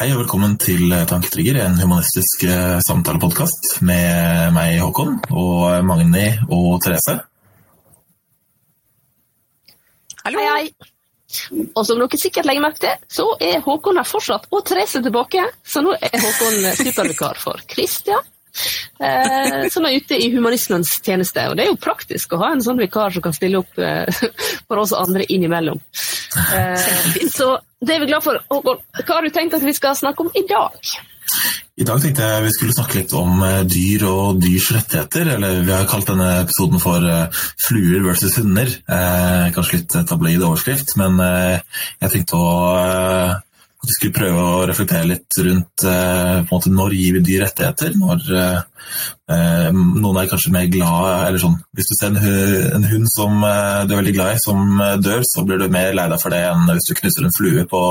Hei og velkommen til Tanketrigger, en humanistisk eh, samtalepodkast med meg, Håkon, og Magni og Therese. Hallo. Hei, hei. Og som dere sikkert legger merke til, så er Håkon her fortsatt, og Therese tilbake. Så nå er Håkon supervikar for Christian, eh, som er ute i humanismens tjeneste. Og det er jo praktisk å ha en sånn vikar som kan stille opp eh, for oss andre innimellom. Eh, så det er vi glad for. Håkon, hva har du tenkt at vi skal snakke om i dag? I dag tenkte jeg vi skulle snakke litt om eh, dyr og dyrs rettigheter. Eller vi har kalt denne episoden for eh, Fluer versus hunder. Eh, kanskje litt tabloid overskrift, men eh, jeg tenkte å at vi skulle prøve å reflektere litt rundt eh, måte, når gir vi dyr rettigheter. Når noen er kanskje mer glad eller sånn, Hvis du ser en, en hund som du er veldig glad i, som dør, så blir du mer lei deg for det enn hvis du knuser en flue på,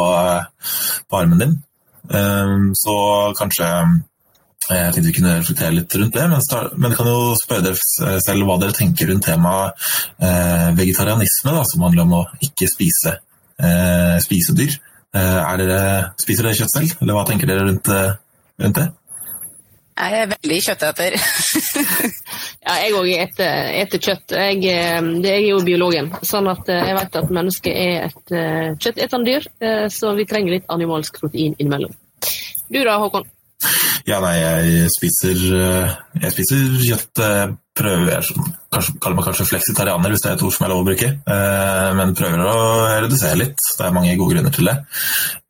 på armen din. Eh, så kanskje eh, jeg tenkte vi kunne reflektere litt rundt det, men, men jeg kan jo spørre dere selv hva dere tenker rundt temaet eh, vegetarianisme, da, som handler om å ikke spise, eh, spise dyr. Eh, dere, spiser dere kjøtt selv, eller hva tenker dere rundt, eh, rundt det? Jeg er veldig kjøtteter. ja, jeg òg eter, kjøtt. Jeg, det er jo biologen. Sånn at jeg vet at mennesket er et kjøttetende dyr, så vi trenger litt animalsk protein innimellom. Du da, Håkon? Ja, nei, jeg spiser, jeg spiser kjøtt prøver jeg kanskje, kaller meg kanskje fleksitarianer, hvis det er et ord som er lov å bruke. Eh, men prøver å redusere litt. Det er mange gode grunner til det.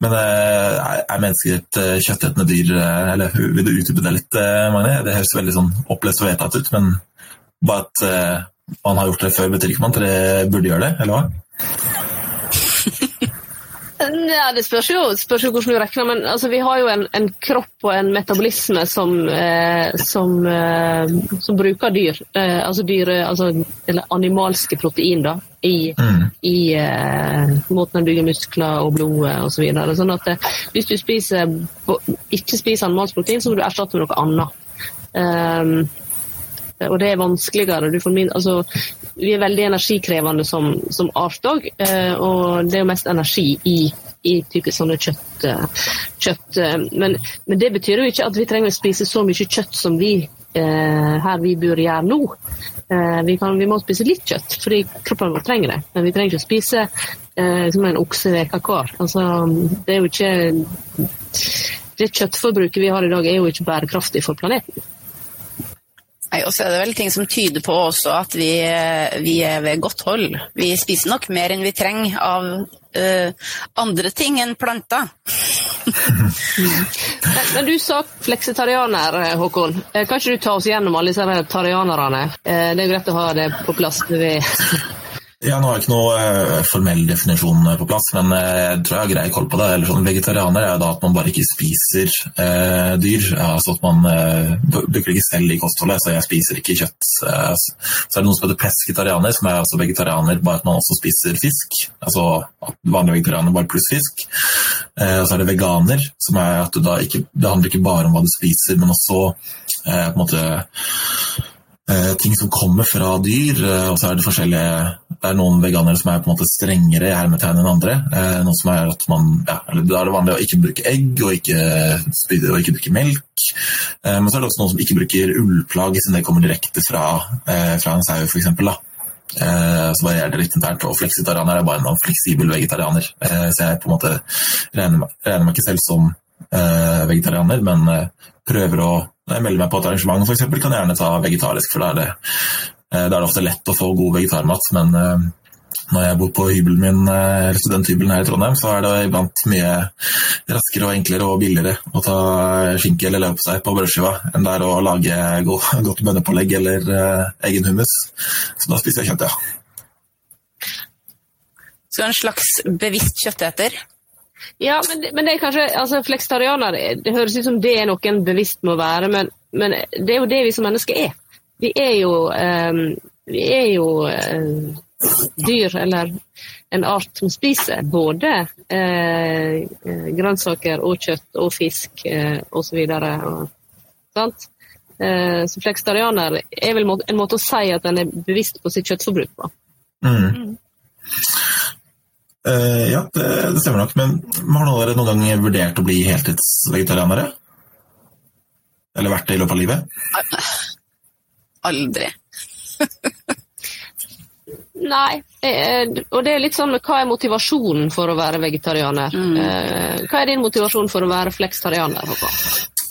Men eh, er mennesker et eh, kjøttetende dyr? Eller vil du utdype det litt, Magne? Det høres veldig sånn opplest og vedtatt ut, men bare at man har gjort det før, betyr ikke man at dere burde gjøre det, eller hva? Ja, Det spørs jo, spørs jo hvordan du regner, men altså, vi har jo en, en, kropp og en metabolisme som, eh, som, eh, som bruker dyr. Eh, altså dyre, altså, eller animalske protein da, i, mm. i eh, måten en bygger muskler og blodet osv. Så sånn at eh, hvis du spiser, ikke spiser animalsk protein, så må du erstatte med noe annet. Um, og det er vanskeligere. Min, altså, vi er veldig energikrevende som, som art òg, eh, og det er jo mest energi i, i typisk sånne kjøtt. Eh, kjøtt. Eh, men, men, det betyr jo ikke at vi trenger å spise så mye kjøtt som vi eh, her vi bor gjøre nå. Eh, vi, kan, vi, må spise litt kjøtt, fordi kroppen vår trenger det. Men vi trenger ikke å spise eh, som en okse hver. Altså, det er jo ikke Det kjøttforbruket vi har i dag, er jo ikke bærekraftig for planeten. Nei, og så er det vel ting som tyder på også at vi, vi, er ved godt hold. Vi spiser nok mer enn vi trenger av uh, andre ting enn planter. Men du sa fleksitarianer, Håkon. Eh, kan ikke du ta oss gjennom alle disse tarianerne? Eh, det er greit å ha det på plass. ved ja, Nå har jeg ikke noe uh, formell definisjon på plass, men uh, jeg tror jeg har grei koll på det. Eller sånn, Vegetarianer er da at man bare ikke spiser eh, dyr. altså at Man bruker ikke selv i kostholdet, så jeg spiser ikke kjøtt. så er det noen som heter pesketarianer, som er altså vegetarianer, bare at man også spiser fisk. Altså vanlige vegetarianer bare pluss fisk. og så er det veganer, som er at da ikke, det handler ikke bare om hva du spiser, men også på en måte Eh, ting som kommer fra dyr. Eh, og så er det forskjellige Det er noen veganere som er på en måte strengere i hermetegn enn andre. Eh, noe som er at man, ja, Da er det vanlig å ikke bruke egg og ikke, og ikke drikke melk. Men så er det også noen som ikke bruker ullplagg, siden det kommer direkte fra, fra en sau, f.eks. Så varierer det litt internt. Og fleksitarianer er bare en fleksibel vegetarianer. Så jeg på en måte regner regner meg ikke selv som vegetarianer, men prøver å når jeg melder meg på et arrangement, f.eks., kan jeg gjerne ta vegetarisk, for da er, eh, er det ofte lett å få god vegetarmat. Men eh, når jeg bor på hybelen min, eh, studenthybelen her i Trondheim, så er det iblant mye raskere og enklere og billigere å ta skinke eller leverpostei på brødskiva enn det er å lage godt bønnepålegg eller egen hummus. Så da spiser jeg kjøtt, ja. Så en slags bevisst kjøtteter? Ja, men, men, det er kanskje altså Flekstarianer det høres ut som det er noen bevisst må være, men, men, det er jo det vi som mennesker er. Vi er jo, um, vi er jo um, dyr, eller en art som spiser både uh, grønnsaker og kjøtt og fisk uh, osv. Sant? Uh, så flekstarianer er vel en måte å si at en er bevisst på sitt kjøttforbruk på. Mm. Uh, ja, det, det, stemmer nok. Men har dere noen gang vurdert å bli heltidsvegetarianere? Eller vært det i løpet av livet? Aldri. Nei, og det er litt sånn hva er motivasjonen for å være vegetarianer? Mm. Eh, hva er din motivasjon for å være fleksitarianer?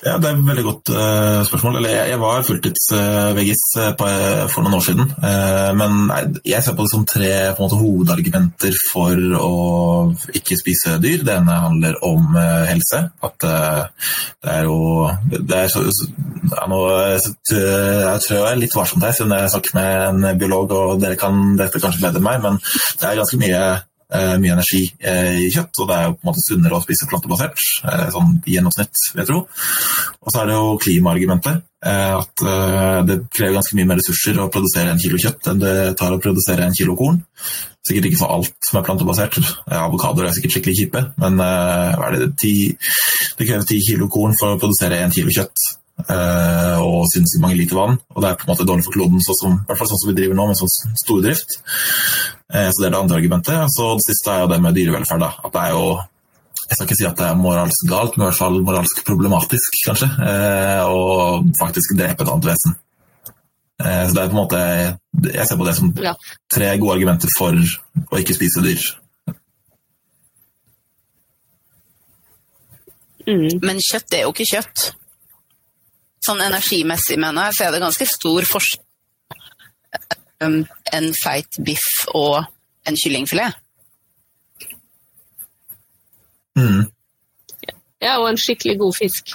Ja, Det er et veldig godt uh, spørsmål. Eller, jeg, jeg var fulltidsveggis uh, uh, for noen år siden. men jeg ser på det som tre måte, hovedargumenter for å ikke spise dyr. Det ene handler om helse. At det er jo det er så, ja, nå, Jeg tror jeg er litt varsom her, siden jeg snakker med en biolog, og dere kan dette kanskje bedre enn meg, men det er ganske mye Eh, mye energi eh, i kjøtt, og det er jo på en måte sunnere å spise plantebasert, eh, sånn i gjennomsnitt, vil jeg tro. Og så er det jo klimaargumentet. At det krever ganske mye mer ressurser å produsere en kilo kjøtt enn det tar å produsere en kilo korn. Sikkert ikke for alt som er plantebasert. Avokadoer er sikkert skikkelig kjipe, men det, det krever ti kilo korn for å produsere en kilo kjøtt. Og sinnssykt mange liter vann. Og det er på en måte dårlig for kloden, som, i hvert fall sånn som vi driver nå med sånn stordrift. Eh, så Det er det andre argumentet. Så Det siste er jo det med dyrevelferd. Da. At det er jo jeg skal ikke si at det er moralsk galt, men i hvert fall moralsk problematisk, kanskje, eh, å faktisk drepe et annet vesen. Eh, så det er på en måte, Jeg ser på det som tre gode argumenter for å ikke spise dyr. Mm. Men kjøtt er jo ikke kjøtt. Sånn energimessig, mener jeg, så er det ganske stor forskjell um, en feit biff og en kyllingfilet. Mm. Ja, og en skikkelig god fisk.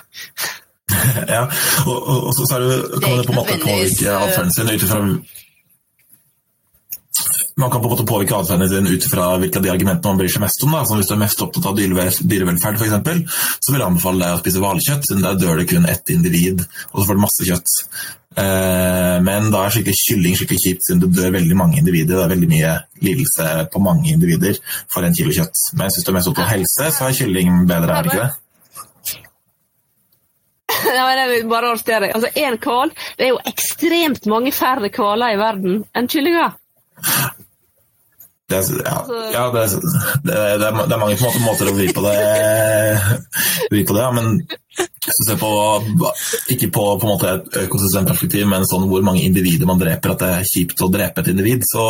ja, og, og, og, så er det, kan det på en måte påvirke eh, atferden sin ut ifra man kan på en måte påvirke atferden sin ut fra hvilke av de argumentene man bryr seg mest om. Da. Hvis du er mest opptatt av dyrevelferd, f.eks., så vil jeg anbefale deg å spise hvalkjøtt, siden der dør det kun ett individ, og så får du masse kjøtt. Eh, men da er skikkelig kylling skikkelig kjipt, siden det dør veldig mange individer. Det er veldig mye lidelse på mange individer for en kilo kjøtt. Men hvis du er mest opptatt av helse, så er kylling bedre, er det ikke det? Ja, men jeg vil bare arrestere deg. Altså, Én hval Det er jo ekstremt mange færre hvaler i verden enn kyllinger. Det er, ja, ja det, er, det, er, det, er, mange på måter å vri på det, vri på det ja, men hvis du ser på ikke på, på måte et økosystemperspektiv, men sånn hvor mange individer man dreper, at det er kjipt å drepe et individ, så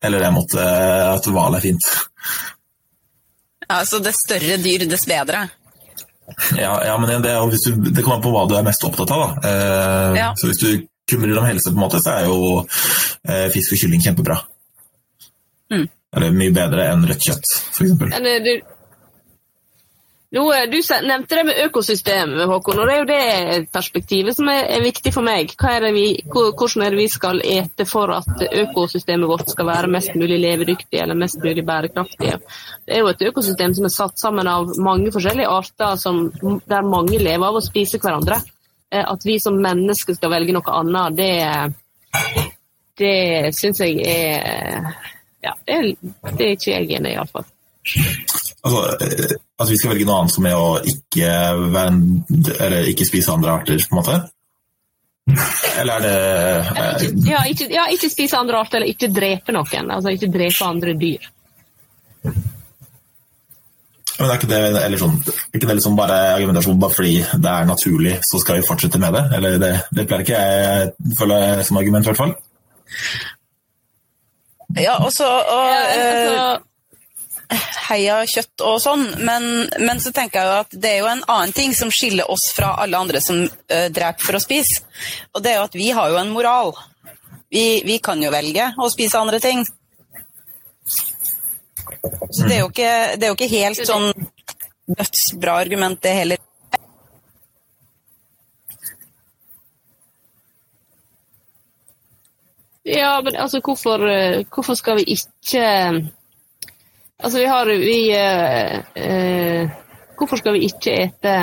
Eller det måtte at hval er fint. Ja, Så dess større dyr, dess bedre? Ja, ja men det, du, det, kommer an på hva du er mest opptatt av. Da. Eh. Så hvis du kumrer om helse, på en måte, så er jo eh, fisk og kylling kjempebra. Mm. Eller mye bedre enn rødt kjøtt, f.eks. Du, du nevnte det med økosystem, Håkon, og det er jo det perspektivet som er, er viktig for meg. Er vi, hvordan er det vi skal ete for at økosystemet vårt skal være mest mulig levedyktig eller mest mulig bærekraftig? Det er jo et økosystem som er satt sammen av mange forskjellige arter som, der mange lever av å spise hverandre. Eh, at vi som mennesker skal velge noe annet, det, det syns jeg er Ja, det er, det er ikke jeg enig i, iallfall. Altså, at altså, vi skal velge noe annet som er å ikke, være, ikke spise andre arter, på en måte? Eller er det eh... ja, ikke, ja, ikke spise andre arter, eller ikke drepe noen. Altså ikke drepe andre dyr. Men er ikke det, eller sånn, ikke det liksom bare argumentasjon bare fordi det er naturlig, så skal vi fortsette med det? Eller det, det pleier ikke jeg føle som argument, i hvert fall. Ja, også, og, ja, altså, heia kjøtt og sånn, men, men, så tenker jeg jo at det er jo en annen ting som skiller oss fra alle andre som uh, dreper for å spise. Og det er jo at vi har jo en moral. Vi, vi kan jo velge å spise andre ting. Så det er jo ikke, det er jo ikke helt sånn dødsbra argument, det heller. Ja, men altså hvorfor, eh, hvorfor skal vi ikke Altså, vi har vi, eh, eh, Hvorfor skal vi ikke ete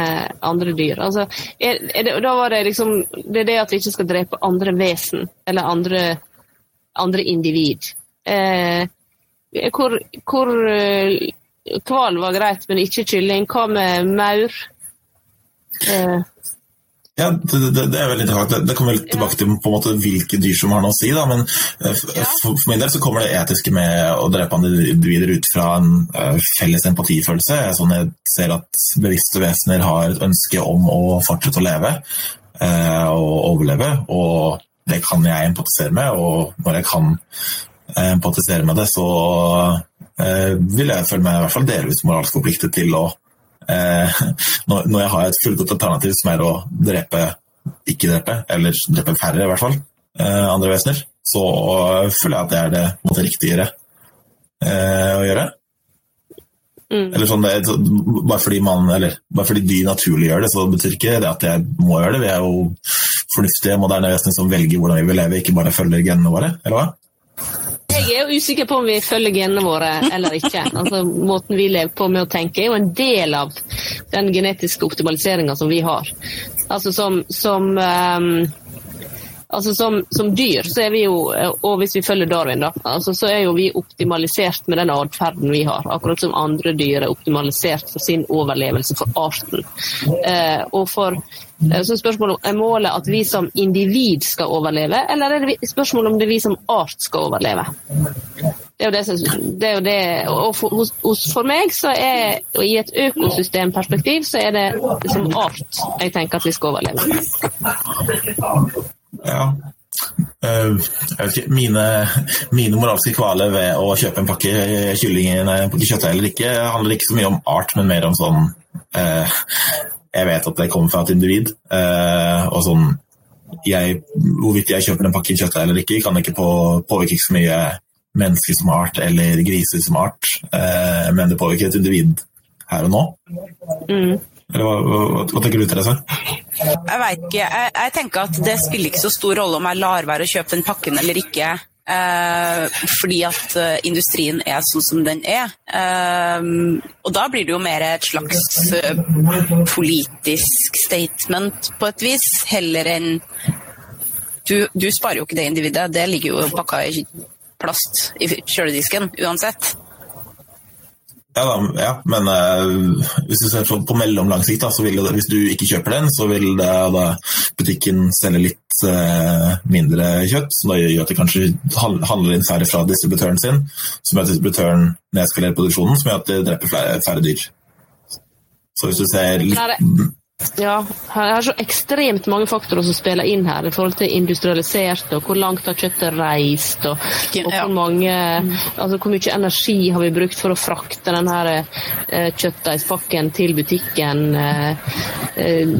andre dyr? Altså, er, er det, da var det liksom Det er det at vi ikke skal drepe andre vesen, eller andre, andre individ. Eh, hvor, hvor eh, Hval var greit, men ikke kylling. Hva med maur? Eh, Ja, det, det, det, er veldig interessant. Det, det kommer litt tilbake til på en måte hvilke dyr som har noe å si. Da. Men eh, for, for min del så kommer det etiske med å drepe individer ut fra en uh, felles empatifølelse. Sånn jeg ser at bevisste vesener har et ønske om å fortsette å leve uh, og overleve. Og det kan jeg empatisere med, og når jeg kan empatisere med det, så uh, vil jeg føle meg i hvert fall delvis moralsk forpliktet til å Eh, når jeg har et fullgodt alternativ som er å drepe, ikke drepe, eller drepe færre i hvert fall, eh, andre vesener, så føler jeg at det er det måte, riktigere eh, å gjøre. Mm. Eller sånn, det, bare, fordi man, eller, bare fordi de naturlig gjør det, så betyr ikke det at jeg må gjøre det. Vi er jo fornuftige, moderne vesener som velger hvordan vi vil leve, ikke bare følger genene våre, eller hva? Jeg er jo usikker på om vi følger genene våre eller ikke. Altså, måten vi lever på med å tenke, er jo en del av den genetiske optimaliseringa som vi har. Altså som, som um Altså som, som, dyr, så er vi jo, og hvis vi følger Darwin, da, altså så er jo vi optimalisert med den atferden vi har. Akkurat som andre dyr er optimalisert for sin overlevelse for arten. Eh, og for eh, så spørsmålet Er målet at vi som individ skal overleve, eller er det spørsmålet om det er vi som art skal overleve? Det er jo det, det, er jo det og for, for, meg, så er i et økosystemperspektiv, så er det som art jeg tenker at vi skal overleve. Ja. Uh, mine, mine, moralske kvaler ved å kjøpe en pakke kylling, i kjøttdeig eller ikke, handler ikke så mye om art, men mer om sånn uh, Jeg vet at det kommer fra et individ, uh, og sånn jeg, Hvorvidt jeg kjøper en pakke kjøttdeig eller ikke, kan ikke på, påvirke ikke så mye mennesker som art eller griser som art, men det påvirker et individ her og nå. Mm. Eller hva, hva, tenker du, Therese? Jeg veit ikke. Jeg, jeg, tenker at det spiller ikke så stor rolle om jeg lar være å kjøpe den pakken eller ikke. Eh, fordi at uh, industrien er sånn som den er. Eh, og da blir det jo mer et slags uh, politisk statement på et vis, heller enn du, du, sparer jo ikke det individet, det ligger jo pakka i plast i kjøledisken uansett. Ja, ja, men uh, hvis du ser på, på mellomlang sikt, da, så vil det, hvis du ikke kjøper den, så vil det, da, butikken selge litt uh, mindre kjøtt, som da gjør at de kanskje handler inn færre fra distributøren sin, som gjør at distributøren nedskalerer produksjonen, som gjør at de dreper flere, færre dyr. Så hvis du ser litt ja, det er så ekstremt mange faktorer som spiller inn her i forhold til industrialisert, og hvor langt har kjøttet reist, og, og hvor, mange, altså hvor mye energi har vi brukt for å frakte denne eh, kjøttdeigspakken til butikken. Eh, eh,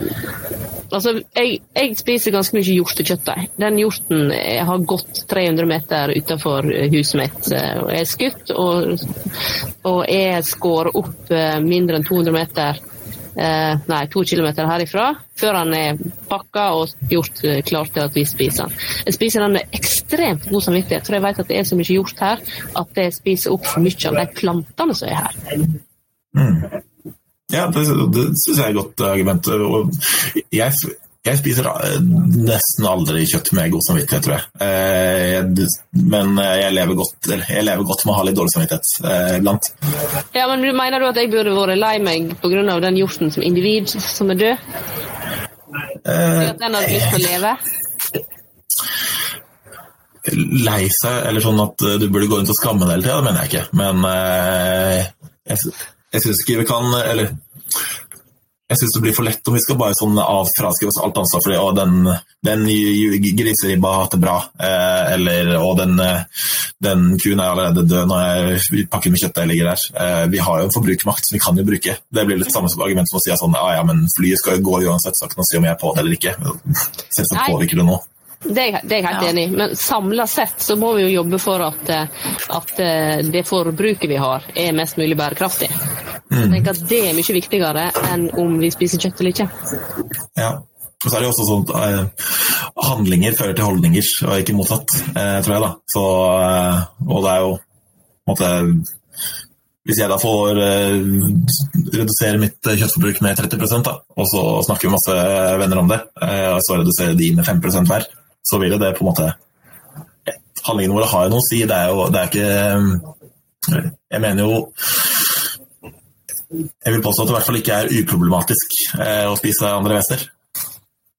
altså, jeg, jeg, spiser ganske mye hjortekjøttdeig. Den hjorten har gått 300 meter utenfor huset mitt eh, og er skutt, og, og er skåret opp eh, mindre enn 200 meter eh, nei, to kilometer herifra, før han er pakka og gjort eh, klar til at vi spiser den. Jeg spiser den med ekstremt god samvittighet, for jeg vet at det er så mye gjort her at jeg spiser opp for mye av de plantene som er her. Mm. Ja, det, det syns jeg er et godt argument. Jeg, jeg spiser eh, nesten aldri kjøtt med god samvittighet, tror jeg. Eh, men eh, jeg lever godt, jeg lever godt med å ha litt dårlig samvittighet iblant. Ja, men Mener du at jeg burde vært lei meg pga. den hjorten som individ som er død? Eh, at den hadde lyst til å leve? Lei seg, eller sånn at du burde gå rundt og skamme deg hele tida, det mener jeg ikke. Men eh, jeg, jeg syns ikke vi kan Eller jeg syns det blir for lett om vi skal bare sånn avfraskrive oss alt ansvar for det. Og den, den griseribba har hatt det bra. Eh, eller og den, den kuen er allerede død når jeg pakker med kjøttet ligger der. Eh, vi har jo en forbrukermakt som vi kan jo bruke. Det blir litt samme som argument som å si sånn ah, ja, men flyet skal jo gå uansett, så kan man si om jeg er på det eller ikke. Selvsagt påvirker det nå. Det er, det er jeg helt ja. enig i, men samla sett så må vi jo jobbe for at, at eh, det forbruket vi har, er mest mulig bærekraftig. Mm. Jeg tenker at Det er mye viktigere enn om vi spiser kjøtt eller ikke. Ja, og så er det jo også sånn at uh, handlinger fører til holdninger, og ikke motsatt, uh, tror jeg. da. Så, uh, og det er jo på en måte Hvis jeg da får eh, redusere mitt kjøttforbruk med 30 da, og så snakker vi masse venner om det, eh, og så reduserer de med 5% hver, så vil det på en måte Handlingene våre har jo noe å si. Det er jo det er ikke Jeg mener jo jeg vil påstå at det i hvert fall ikke er uproblematisk eh, å spise andre vesener.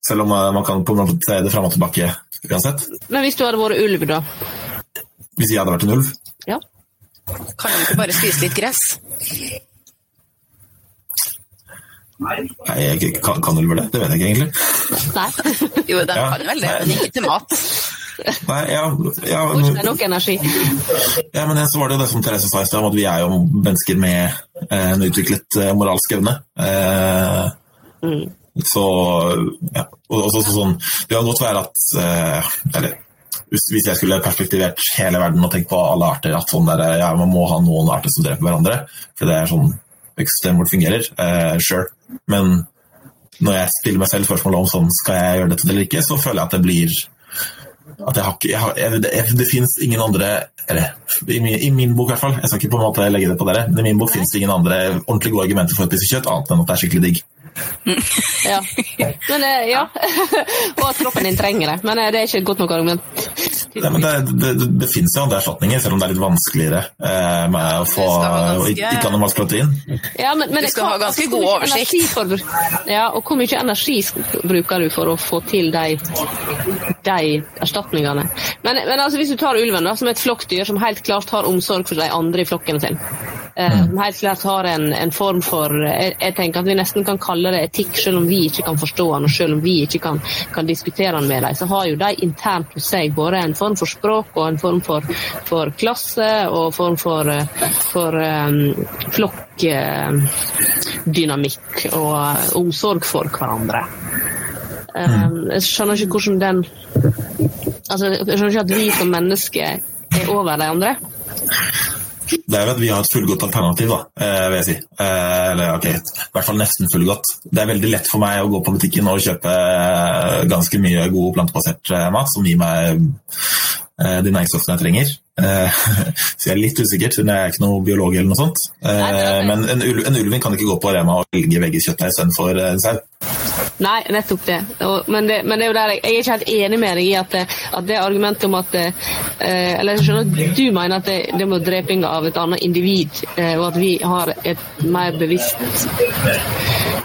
Selv om eh, man kan på en måte se det fram og tilbake uansett. Men hvis du hadde vært ulv, da? Hvis jeg hadde vært en ulv. Ja. Kan du ikke bare spise litt gress? Nei, jeg kan, kan ulver det? Det vet jeg ikke egentlig. Nei. Jo, de Ja. kan vel det, men ikke til mat. Nei, ja, ja, det nok energi. ja, men så var det jo det som Therese sa i stad, at vi er jo mennesker med eh, en utviklet eh, moralsk evne. Eh, Mm. Så ja. Og også, så sånn, det kan godt være at Eller hvis, jeg skulle perspektivert hele verden og tenkt på alle arter at sånn der, ja, man må ha noen arter som dreper hverandre, for det er sånn økosystemet vårt fungerer, eh, sure. Men når jeg stiller meg selv spørsmålet om sånn, skal jeg gjøre dette eller ikke, så føler jeg at det blir at jeg har ikke, jeg har, jeg, det, det finnes ingen andre eller, i, min, I min bok, i hvert fall. Jeg skal ikke på en måte legge det på dere, men i min bok finnes det ingen andre ordentlig gode argumenter for å spise kjøtt, annet enn at det er skikkelig digg. Ja. Men eh, ja. Og at kroppen din trenger det. Men eh, det er ikke et godt nok argument. Nei, men det, det, det, det finnes jo andre erstatninger, selv om det er litt vanskeligere eh, med å få ganske- ikke-animalsk protein. Ja, men, men Du skal hva- ha ganske altså, god oversikt. Ja, og hvor mye energi bruker du for å få til de, de erstatningene? Men, men altså, hvis du tar ulven da, som et flokkdyr som helt klart har omsorg for de andre i flokken sin, eh, som helt klart har en, en form for jeg, jeg tenker at vi nesten kan kalle det etikk, selv om vi ikke kan forstå den, og selv om vi ikke kan, kan diskutere den med dem, så har jo de internt hos seg både en form for språk og en form for, for klasse og form for, for um, flokkdynamikk og omsorg for hverandre. Um, jeg skjønner ikke hvordan den Altså, jeg skjønner ikke at vi som mennesker er over de andre. Det er jo at vi har et fullgodt alternativ, da, eh, vil jeg si. Eh, eller ok, i hvert fall nesten fullgodt. Det er veldig lett for meg å gå på butikken og kjøpe eh, ganske mye god plantebasert mat som gir meg de næringsstoffene jeg trenger. Eh, så jeg er litt usikker, siden jeg er ikke noe biolog eller noe sånt. Eh, men en, ulv, en ulving kan ikke gå på Rema og velge veggeskjøttdeig istedenfor en sau. Nei, nettopp det. Og, men det. Men det er jo der jeg, jeg er ikke helt enig med deg i at, det- at det argumentet om at eh, Eller jeg skjønner at du mener at det, det må dreping av et annet individ, eh, og at vi har et mer bevisst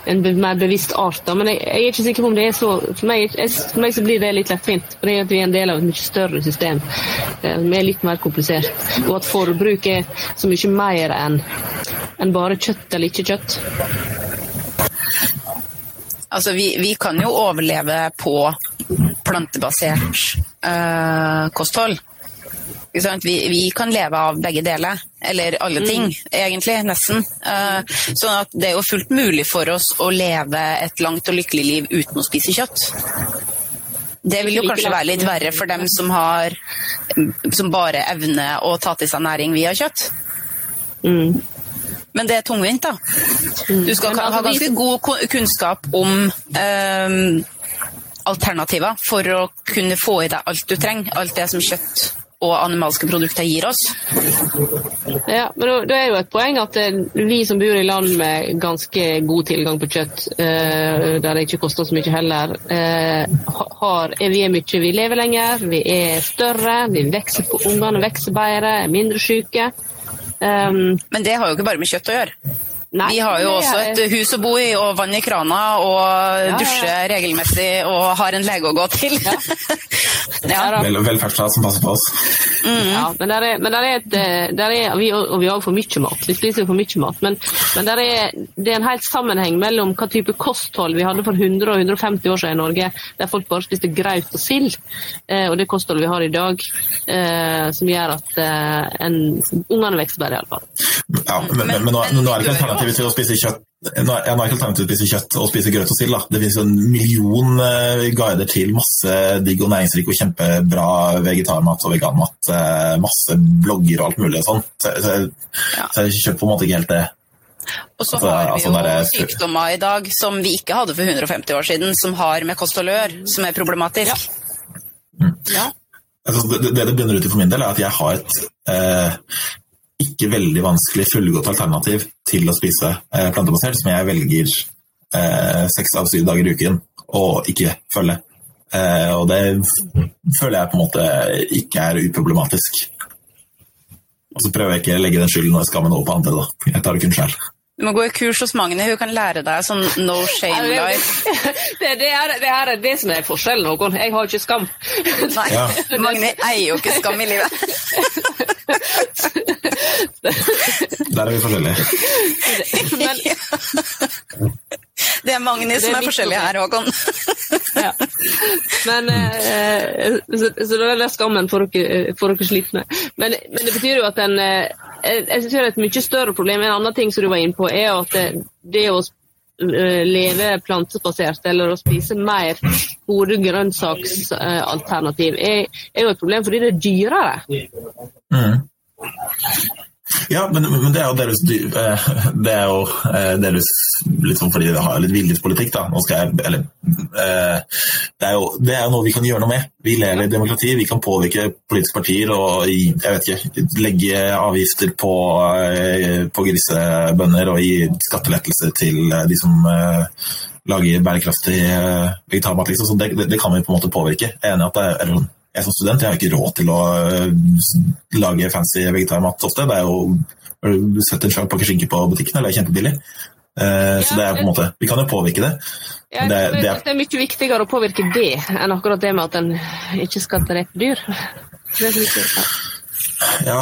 en be, mer bevisst art. Da. Men jeg, jeg er ikke sikker på om det er så For meg, jeg, for meg så blir det litt lettvint. For det er at vi er en del av et mye større system eh, som er litt mer komplisert. Og at forbruk er så mye mer enn en bare kjøtt eller ikke kjøtt. Altså, vi, vi kan jo overleve på plantebasert eh, kosthold. Vi, vi kan leve av begge deler, eller alle ting, egentlig, nesten. Sånn at det er jo fullt mulig for oss å leve et langt og lykkelig liv uten å spise kjøtt. Det vil jo kanskje være litt verre for dem som, har, som bare evner å ta til seg næring via kjøtt. Mm. Men det er tungvint, da. Du skal Men ha altså, ganske god kunnskap om um, alternativer for å kunne få i deg alt du trenger. Alt det som kjøtt og animalske produkter gir oss. Ja, men det er jo et poeng at eh, vi som bor i land med ganske god tilgang på kjøtt, eh, der det ikke koster så mye heller, eh, har, er vi er mye, vi lever lenger, vi er større, vi vekser på ungene vokser bedre, er mindre syke. Um, Men det har jo ikke bare med kjøtt å gjøre. Nei, Vi har jo også et hus å bo i, og vann i krana, og ja. dusjer regelmessig, og har en lege å gå til. Ja, ja. Vel, velferdsstat som passer på oss. Ja, men der er, men der er, et, eh, der er vi, Og vi har for mye mat. Vi spiser for mye mat. Men, men der er, det er en helt sammenheng mellom hva type kosthold vi hadde for 100 og 150 år siden i Norge, der folk bare spiste graut og sild, eh, og det kostholdet vi har i dag, eh, som gjør at ungene vokser bedre, iallfall. Ja, men, men, men, nå, nå er det ikke alternativet til å spise kjøtt nå ja, er ikke alternativ til å spise kjøtt og spise grøt og sild. Det finnes en million eh, guider til masse digg og næringsrik og kjempebra vegetarmat og veganmat. eh, masse blogger og alt mulig og sånn. Så, så, Ja. så jeg kjøper på en måte ikke helt det. Og så Altså, har vi altså, jo der er- sykdommer i dag som vi ikke hadde for 150 år siden, som har med kost og lør, som er problematisk. Ja. Altså, det, det det bunner ut i for min del, er at jeg har et eh, ikke veldig vanskelig fullgodt alternativ til å spise eh, plantebasert, som jeg velger eh, seks av syv dager i uken og ikke følge. Eh, og det føler jeg på en måte ikke er uproblematisk. Og så prøver jeg ikke å legge den skylden og skammen over på andre, da. Jeg tar det kun selv. Du må gå i kurs hos Magne, hun kan lære deg sånn no shame life. Det, det, er, det er det som er forskjellen, Håkon. Jeg har ikke skam. Nei, Ja. Magne eier jo ikke skam i livet. Der er vi forskjellige. Men, Det er Magni som er er forskjellig her, Håkon. ja. Men eh, så, så det er skammen for dere, får dere slitne. Men, men det betyr jo at en eh, jeg, tror et mye større problem, en annen ting som du var inne på, er at det, det å eh, leve plantebasert eller å spise mer gode grønnsaksalternativ er, er jo et problem fordi det er dyrere. Mm. Ja, men, men det er jo delvis, eh, det er jo eh, delvis litt sånn fordi det har litt villet politikk. da. Jeg, eller, eh, det, er jo, det er noe vi kan gjøre noe med. Vi lever i demokrati, vi kan påvirke politiske partier og jeg vet ikke, legge avgifter på, på grisebønder og gi skattelettelser til de som lager bærekraftig vegetarmat. Liksom. Så det, det, kan vi på en måte påvirke. Jeg er enig i at det er, jeg som student jeg har ikke råd til å øh, lage fancy vegetarmat ofte. Det er jo Du setter en svær pakke skinke på butikken, eller det er kjempebillig. Eh, så det er på en måte, Vi kan jo påvirke det. Ja, det, det, er, det er mye viktigere å påvirke det enn akkurat det med at en ikke skal drepe dyr. Det er viktig, ja. Ja,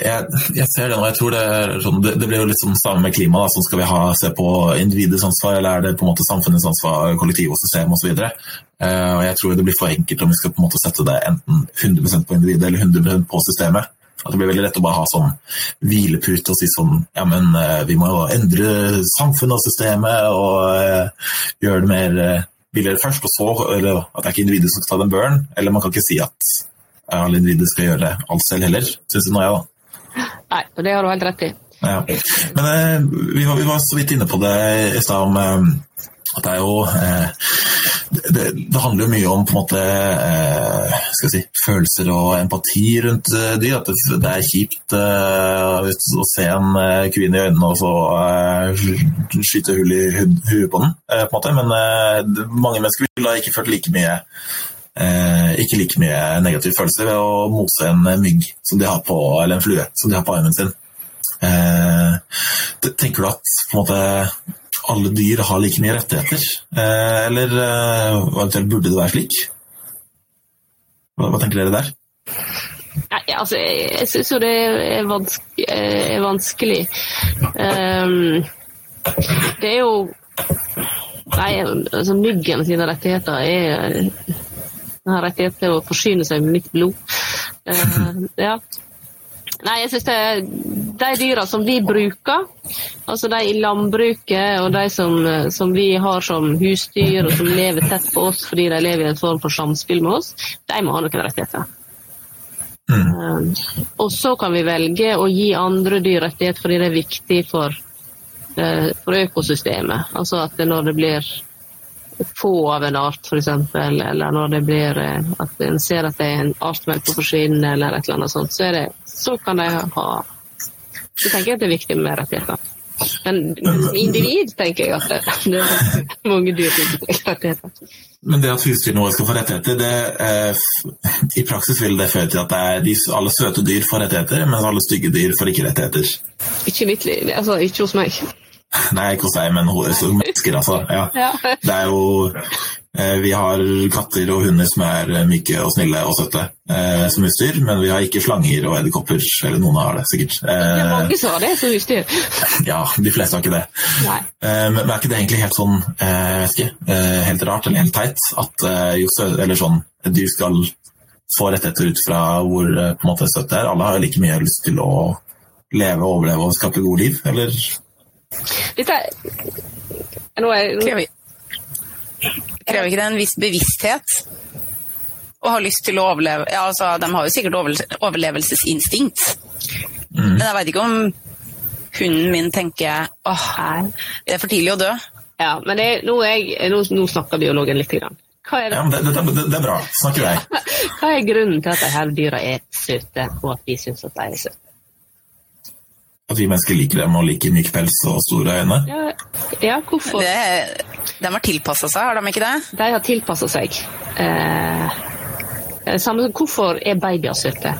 jeg, jeg ser det nå. Jeg tror det, sånn, det, det blir jo litt sånn samme med klima. Da, sånn skal vi ha, se på individets ansvar, eller er det på en måte samfunnets ansvar, kollektiv og system osv. Uh, og jeg tror det blir for enkelt om vi skal på en måte sette det enten 100% på individet eller 100% på systemet. At det blir veldig lett å bare ha sånn hvilepute og si sånn Ja, men eh, vi må jo endre samfunnet og systemet og uh, gjøre det mer uh, billigere først, og så Eller at det er ikke individet som skal ta den børen. Eller man kan ikke si at individer skal gjøre alt selv heller, syns nå jeg, da. Nei, det har du helt rett i. Ja. Men eh, vi, var, vi var så vidt inne på det i stad om eh, at det er jo eh, det, det handler jo mye om måte eh, si, følelser og empati rundt eh, dyr. At det, det er kjipt eh, å se en kvinne i øynene og så skyte hull i hu- huet på den. På en måte. Men mange mennesker vil da ikke følt like mye ikke like mye negativ følelse ved å mose en mygg de har på, eller en flue som de har på armen sin. Eh, tenker du at måte, alle dyr har like mye rettigheter? Eh, eller eh, eventuelt burde det være slik? Hva, hva tenker dere der? Ja, altså, jeg, jeg syns jo det er, vanske, er vanskelig. Um, det er jo Nei, altså myggen sine rettigheter er har rettighet til å forsyne seg med mitt blod. Uh, ja. Nei, jeg syns det er de dyra som vi bruker, altså de i landbruket og de som, som vi har som husdyr og som lever tett på oss fordi de lever i en form for samspill med oss, de må ha noen rettigheter. Um, og så kan vi velge å gi andre dyr rettighet fordi det er viktig for, eh, for økosystemet. Altså at når det blir få av en art, f.eks., eller når det blir eh, at en ser at det er en art er på forsvinne, eller et eller annet sånt, så, det, så kan de ha Så tenker jeg at det er viktig med rettigheter. Men individ tenker jeg at det, det er mange dyr som ikke rettigheter. Men det at husdyr nå skal få rettigheter, det, eh, i praksis vil det føre til at det de, alle søte dyr får rettigheter, mens alle stygge dyr får ikke rettigheter. Ikke, mitt, altså, ikke hos meg. Nei, ikke hos deg, men hos mennesker, altså. Ja. Ja. Det er jo eh, Vi har katter og hunder som er eh, myke og snille og søte eh, som husdyr, men vi har ikke slanger og edderkopper. Eller noen har det, sikkert. Det er Eh, mange som har det som husdyr. ja, de fleste har ikke det. Nei. Eh, Men er ikke det egentlig helt sånn, eh, ikke, helt rart eller helt teit at jo eller sånn, dyr skal få rettigheter ut fra hvor på en måte søtt det er? Alle har like mye lyst til å leve, og overleve og skape gode liv, eller? Dette er nå er, Krever, krever ikke det en viss bevissthet? Og har lyst til å overleve ja, altså, De har jo sikkert overle- overlevelsesinstinkt. Men jeg veit ikke om hunden min tenker åh, det er for tidlig å dø. Ja, men det, nå, er jeg, nå, nå snakker biologen litt. Grann. Hva, er det, Ja, det, det, det, er bra. Snakker vei. hva er grunnen til at disse dyra er søte, og at vi syns at de er søte? At vi mennesker liker dem og liker myk pels og store øyne. Ja, ja hvorfor? Det, de har tilpassa seg, har de ikke det? De har tilpassa seg. Eh, samme hvorfor er babyer søte?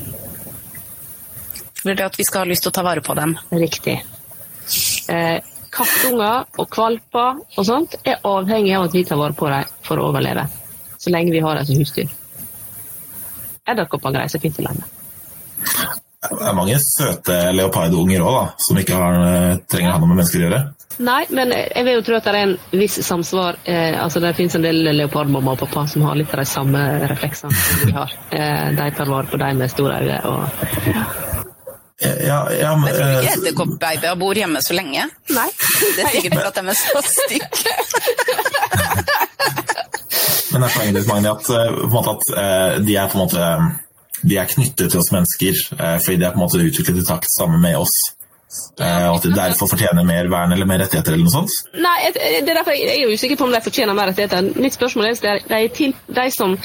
Fordi at vi skal ha lyst til å ta vare på dem. Riktig. Eh, kattunger og kvalper og sånt er avhengig av at vi tar vare på dem for å overleve. Så lenge vi har dem som husdyr. Edderkopper greier seg fint alene. Det er mange søte leopardunger òg, som ikke har, eh, trenger å ha noe med mennesker å gjøre. Nei, men jeg vil jo tro at det er en viss samsvar. Eh, altså Det finnes en del leopardmamma og pappa som har litt av de samme refleksene som vi har. Eh, de tar vare på de med store øyne. Og... Ja, ja, men, Jeg tror ikke eh, edderkoppbabyer bor hjemme så lenge. Nei. Det er sikkert for at de er så stygge. Men det er poenget ditt, Magni, at, eh, at eh, de er på en måte de er knyttet til oss mennesker, eh, fordi de er på en måte utviklet i takt sammen med oss. Eh, og at de derfor fortjener mer vern eller mer rettigheter eller noe sånt. Nei, det er derfor jeg jeg er jo usikker på om de fortjener mer rettigheter. Mitt spørsmål er de, til, de som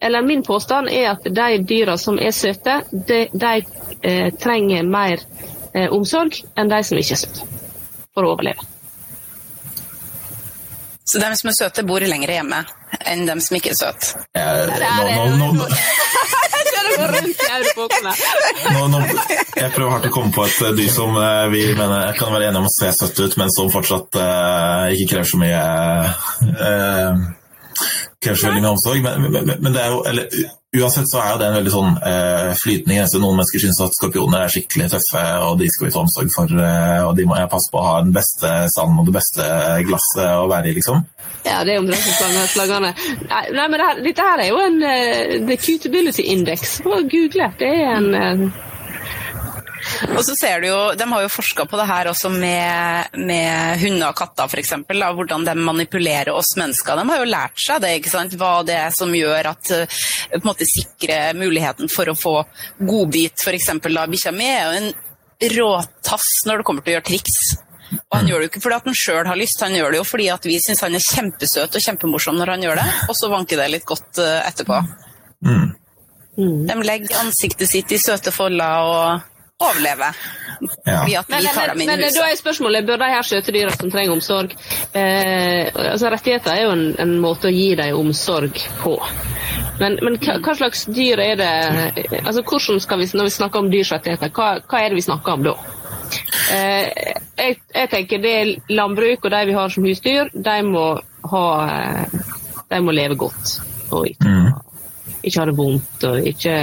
Eller min påstand er at de dyra som er søte, de, de eh, trenger mer eh, omsorg enn de som ikke er søte. For å overleve. Så de som er søte, bor lenger hjemme enn de som ikke er søte. Det nå, nå, nå, jeg prøver hardt å komme på et eh, dyr som eh, vi mener kan være enige om å se søtt ut, men som fortsatt uh, ikke krever så mye eh, krever veldig mye omsorg. Men, men, men det er jo, eller, uansett så er det en veldig sånn eh, flytende grense. Noen mennesker syns at skorpioner er skikkelig tøffe, og de skal vi ta omsorg for. Eh, og de må jeg passe på å ha den beste sanden og det beste glasset å være i, liksom. Ja, det er omtrent som slangene. Nei, nei, men det her, dette her er jo en uh, The Cutability Index. Bare Google. Det er en eh, Og så ser du jo, De har jo forska på det her også med, med hunder og katter, f.eks. Hvordan de manipulerer oss mennesker. De har jo lært seg det, ikke sant? hva det er som gjør at eh, på en måte sikrer muligheten for å få godbit. F.eks. bikkja mi er jo en råtass når det kommer til å gjøre triks. Og Han gjør det jo ikke fordi at han sjøl har lyst, han gjør det jo fordi at vi syns han er kjempesøt og kjempemorsom når han gjør det, og så vanker det litt godt eh, etterpå. Mm. De legger ansiktet sitt i søte folder og overlever. Ja. Men, men, men da er spørsmålet, bør de her skjøtedyra som trenger omsorg eh, altså Rettigheter er jo en, en måte å gi dem omsorg på. Men, men hva, hva slags dyr er det altså hvordan skal vi, Når vi snakker om dyrs rettigheter, hva, hva er det vi snakker om da? Eh, jeg, jeg tenker det er landbruk og de vi har som husdyr, de må ha De må leve godt. Og ikke, Mm. ikke ha det vondt og ikke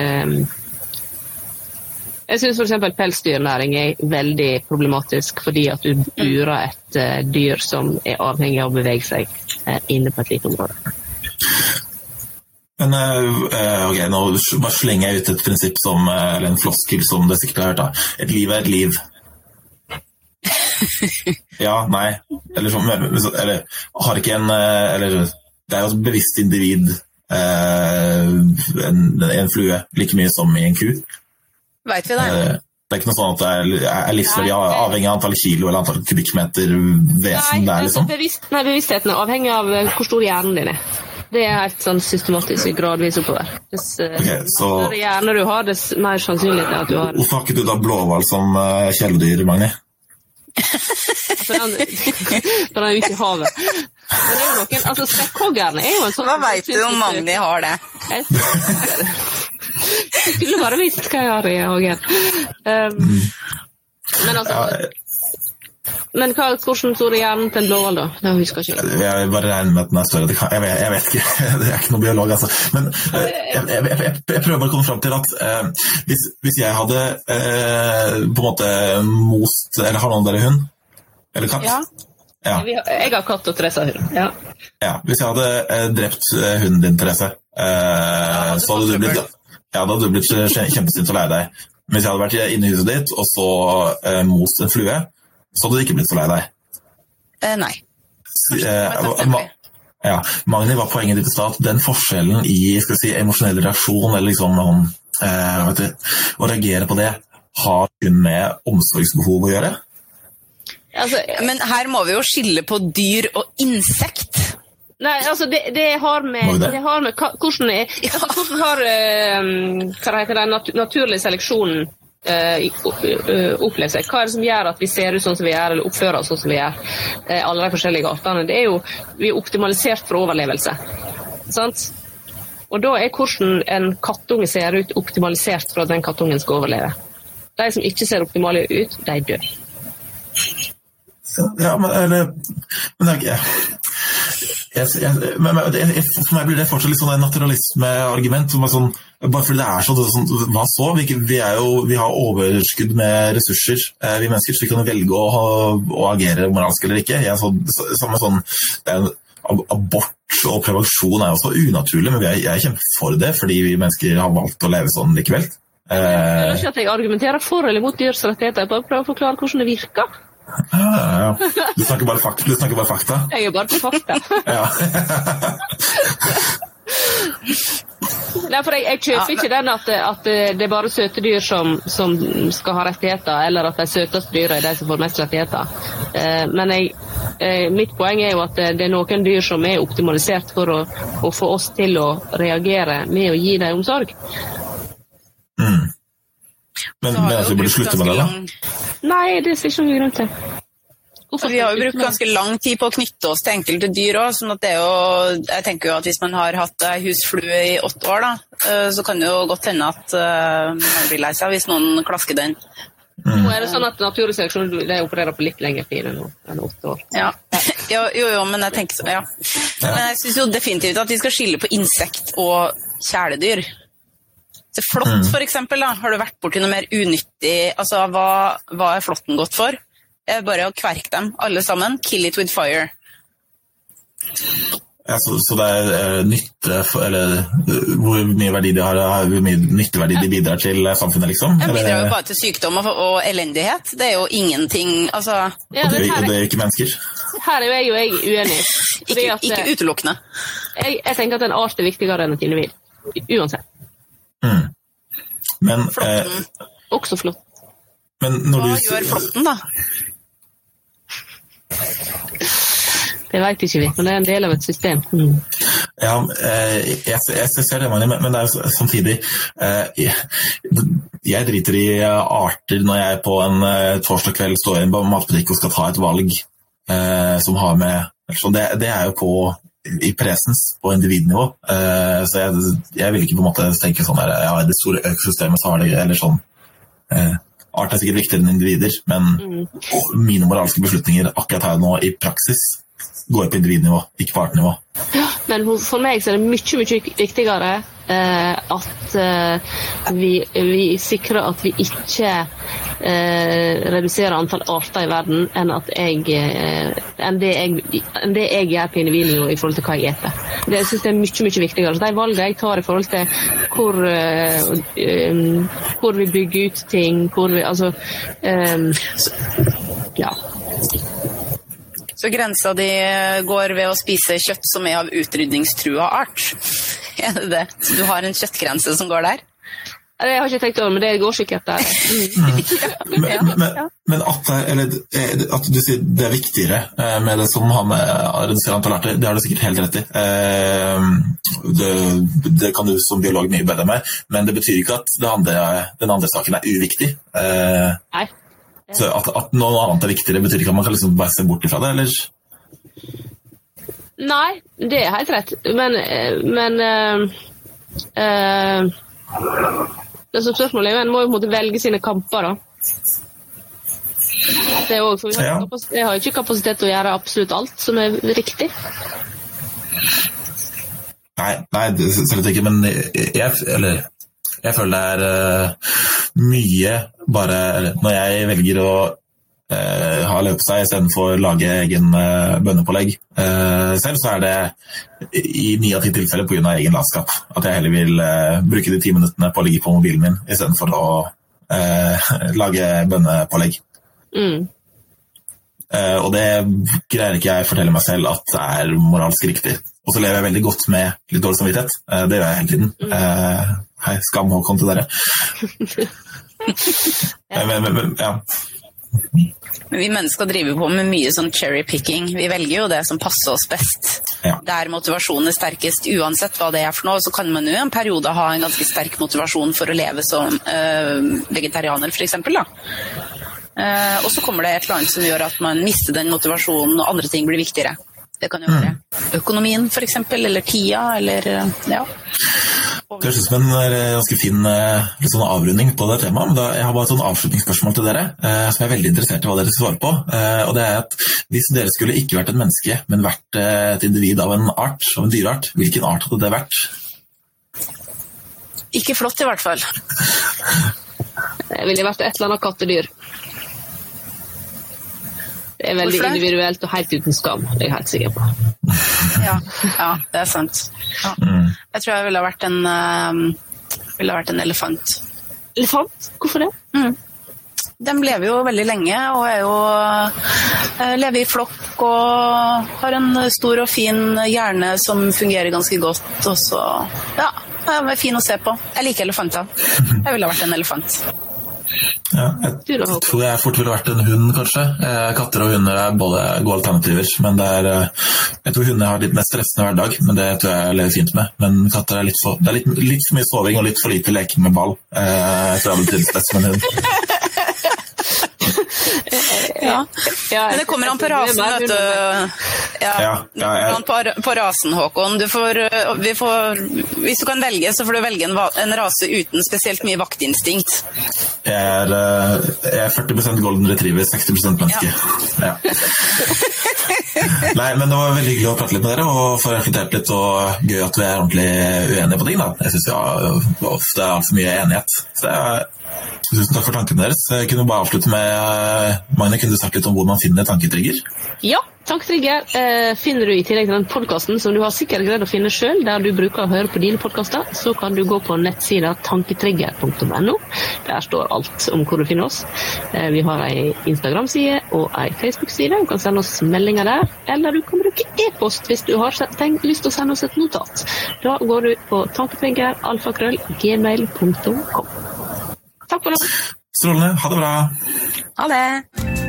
jeg syns f.eks. pelsdyrnæring er veldig problematisk fordi at du burer et eh, dyr som er avhengig av å bevege seg eh, inne på et lite område. Men eh, ok, nå bare slenger jeg ut et prinsipp som, eller en floskel som det sikkert har hørt. da. Et liv er et liv. Ja, nei. Eller sånn, eller har ikke en Eller det er jo et bevisst individ, eh, en, en flue, like mye som i en ku. Vet vi det? Eh, Det er ikke noe sånn at det er, er livsverdig avhengig av antall kilo eller antall kubikkmeter vesen det er, altså, liksom. bevisst, nei, bevisstheten er avhengig av eh, hvor stor hjernen din er. Det er helt sånn systematisk gradvis oppover. Dess okay, så- større hjerne du har, dess mer sannsynlig er at du har Hvorfor har ikke du da blåhval som uh, kjæledyr, Magni? For den, for jo er ute i havet. Men det er jo noen, altså Spekkhoggerne er jo en sånn Hva veit du om Magni har det? Skulle bare visst hva jeg har i hagen. Um, men altså Ja, Men hva, hvordan stor det hjernen til en blåhval, da? Det husker ikke. Jeg bare regner med at den er større. Det kan, jeg, vet, jeg vet ikke, jeg er ikke noen biolog, altså. Men eh, jeg, jeg, jeg, jeg prøver bare å komme fram til at eh, hvis, hvis jeg hadde eh, på en måte most Eller har noen av dere hund? Eller katt? Ja. Ja. Jeg har katt og Therese har hund. Ja. ja. Hvis jeg hadde eh, drept eh, hunden din, Therese, eh, så hadde du blitt, ja, da hadde du blitt kje- kjempesint og lei deg. Men hvis jeg hadde vært inne i huset ditt og så eh, most en flue, så hadde du ikke blitt så lei deg. Eh, nei. Eh, Ma- ja, Magni hva poenget ditt i stad. Den forskjellen i skal si, emosjonell reaksjon, eller liksom eh, vet du, å reagere på det, har kun med omsorgsbehov å gjøre. Altså, Men her må vi jo skille på dyr og insekt. Nei, altså det, det har med, det? har med hvordan, er, altså, hvordan har eh, hva det heter den nat naturlig seleksjon eh, i- opp- eh, opplevd seg? Hva er det som gjør at vi ser ut sånn som vi gjør, eller oppfører oss sånn som vi gjør? Uh, alle de forskjellige artene. Det er jo, vi er optimalisert for overlevelse. Sant? Og da er hvordan en kattunge ser ut, optimalisert for at den kattungen skal overleve. De som ikke ser optimale ut, de dør. Ja, men, eller, men ikke jeg, jeg, men, jeg, For meg blir det fortsatt litt sånn en naturalismeargument. Sånn, bare fordi det er sånn, sånn Hva så? Vi, vi, jo, vi, har overskudd med ressurser, eh, vi mennesker, så vi kan velge å, å agere moralsk eller ikke. Jeg, så, samme sånn, er, abort og prevensjon er også unaturlig, men jeg, er kjemper for det fordi vi mennesker har valgt å leve sånn likevel. Eh, jeg vil ikke at jeg argumenterer for eller mot dyrs rettigheter, jeg bare prøver å forklare hvordan det virker. Ja, ja. Du, snakker bare fakta, du snakker bare fakta? Jeg er bare på fakta. Nei, for jeg, jeg kjøper ikke den at, at, det er bare søte dyr som, som, skal ha rettigheter, eller at de søteste dyra er de som får mest rettigheter. Eh, men jeg, eh, mitt poeng er jo at det er noen dyr som er optimalisert for å, å få oss til å reagere med å gi dem omsorg. Mm. Men, men altså, burde slutte med det, da? Nei, det ser ikke noen grunn til. Hvorfor vi har jo brukt ganske lang tid på å knytte oss til enkelte dyr òg. Sånn jeg tenker jo at hvis man har hatt ei husflue i åtte år, da, eh, så kan det jo godt hende at uh, man blir lei seg hvis noen klasker den. Mm. Nå er det sånn at Naturseleksjon opererer på litt lengre tid enn åtte år. Ja. jo, jo, jo, men jeg tenker så, ja. Men jeg syns jo definitivt at vi skal skille på insekt og kjæledyr. Til flått, mm. eksempel, har du vært borti noe mer unyttig altså, hva, hva er flåtten godt for? Er bare å kverke dem, alle sammen. Kill it with fire. Ja, så, så, det er uh, nytte for, Eller hvor mye verdi de har, hvor mye nytteverdi de bidrar til samfunnet, liksom? De bidrar jo bare til sykdom og, og, elendighet. Det er jo ingenting altså, ja, det, er, det er ikke mennesker? Her er jeg jo jeg uenig. Ikke, at, ikke utelukkende. Jeg, jeg, tenker at en art er viktigere enn et individ. Uansett. Mm. Men Flåtten. Eh, Også flott. Men når Hva du, gjør flåtten, da? Det veit ikke vi, men det er en del av et system. Mm. Ja, eh, jeg, jeg, ser det, men, det er jo samtidig eh, jeg, jeg, driter i arter når jeg på en eh, torsdag kveld står i en matbutikk og skal ta et valg som har med det, det er jo på i presens på individnivå. Uh, så jeg, jeg, vil ikke på en måte tenke sånn der, ja, i det store økosystemet så har det eller sånn uh, Art er sikkert viktigere enn individer, men mm. mine moralske beslutninger akkurat her nå i praksis går på individnivå, ikke på artnivå. Men for meg så er det mye, mye viktigere eh, at eh, vi, vi, sikrer at vi ikke eh, reduserer antall arter i verden enn, jeg, eh, jeg, enn det jeg gjør på individnivå i forhold til hva jeg spiser. Det synes jeg er mye, mye viktigere. Så de valgene jeg tar i forhold til hvor, eh, hvor vi bygger ut ting, hvor vi Altså Ja. Så grensa di går ved å spise kjøtt som er av utrydningstrua art? Er det det? Så du har en kjøttgrense som går der? Jeg har ikke tenkt over, men det går sikkert der. Mm. men, men, men at, eller, at, du sier det er viktigere eh, med det som har med antall arter, det har du sikkert helt rett i. Eh, det, det, kan du som biolog mye bedre med, men det betyr ikke at andre, den andre saken er uviktig. Eh, Nei. Så at, at, noe annet er viktigere, betyr ikke at man kan liksom bare se bort ifra det, eller? Nei, det er helt rett, men, men øh, øh, Det som spørsmålet er, En må jo måtte velge sine kamper, da. Det også, for vi har, ja. har ikke kapasitet til å gjøre absolutt alt som er riktig. Nei, nei slett ikke, men jeg, eller jeg føler det er uh, mye bare Når jeg velger å eh, ha løpesteg istedenfor lage egen eh, bønnepålegg eh, selv, så er det i ni av ti tilfeller pga. egen latskap. At jeg heller vil bruke de ti minuttene på å ligge på mobilen min istedenfor å lage bønnepålegg. Mm. Uh, og det greier ikke jeg å fortelle meg selv at det er moralsk riktig. Og så lever jeg veldig godt med litt dårlig samvittighet. Uh, det gjør jeg hele tiden. Uh, hei, skam Håkon til dere. ja. Men, men, ja. Men vi mennesker driver på med mye sånn cherry picking. Vi velger jo det som passer oss best. Ja. Der motivasjonen er sterkest, uansett hva det er for noe. Så kan man jo i en periode ha en ganske sterk motivasjon for å leve som vegetarianer, f.eks. Uh, og så kommer det et eller annet som gjør at man mister den motivasjonen, og andre ting blir viktigere. Det kan jo være mm. økonomien, f.eks., eller tida, eller ja. Det høres ut som en eh, ganske fin eh, sånn avrunding på det temaet. men da, Jeg har bare et sånn avslutningsspørsmål til dere, eh, som jeg er veldig interessert i hva dere svarer på. Eh, og det er at Hvis dere skulle ikke vært et menneske, men vært eh, et individ av en art, av en dyreart, hvilken art hadde det vært? Ikke flott, i hvert fall. Jeg ville vært et eller annet kattedyr. Det er veldig individuelt og helt uten skam, det er jeg helt sikker på. Ja, ja det er sant. Ja. Mm. Jeg tror jeg ville ha vært en, uh, ville ha vært en elefant. Elefant? Hvorfor det? De lever jo veldig lenge og er jo, uh, lever i flokk og har en stor og fin hjerne som fungerer ganske godt. Og så ja, de er fin å se på. Jeg liker elefanter. Jeg ville ha vært en elefant. Ja, jeg tror jeg fort ville vært en hund, kanskje. Eh, katter og hunder er både gode alternativer. Men det er, eh, jeg tror hunder har litt mer stressende hverdag, men det tror jeg jeg lever fint med. Men katter er litt for, det er litt, litt for mye soving og litt for lite leking med ball. Eh, jeg tror jeg hadde trivdes best med en hund. Ja. Ja, Men det kommer an på rasen, vet du. Ja, Ja, ja, jeg- an på, på rasen, Håkon. Du får, vi får, hvis du kan velge, så får du velge en, en rase uten spesielt mye vaktinstinkt. Jeg er, eh, jeg er 40% golden retriever, 60 menneske. Ja. Nei, men Det var veldig hyggelig å prate litt med dere og få reflektert litt. og Gøy at vi er ordentlig uenige på ting. da. Jeg syns ofte er altfor mye enighet. Så jeg, Tusen takk for tankene deres. Jeg kunne bare avslutte med Magne, kunne du sagt litt om hvor man finner tanketrigger? Ja, Tanktrigger eh, finner du i tillegg til den podkasten som du har sikkert greid å finne sjøl, der du bruker å høre på dine podkaster. Så kan du gå på nettsida tanketrigger.no. Der står alt om hvor du finner oss. Eh, vi har ei Instagram-side og ei Facebook-side. Du kan sende oss meldinger der. Eller du kan bruke e-post hvis du har tenkt, lyst til å sende oss et notat. Da går du på tanketrigger.alfakrøll.gmail.com. Takk for nå. Strålende. Ha det bra. Ha det!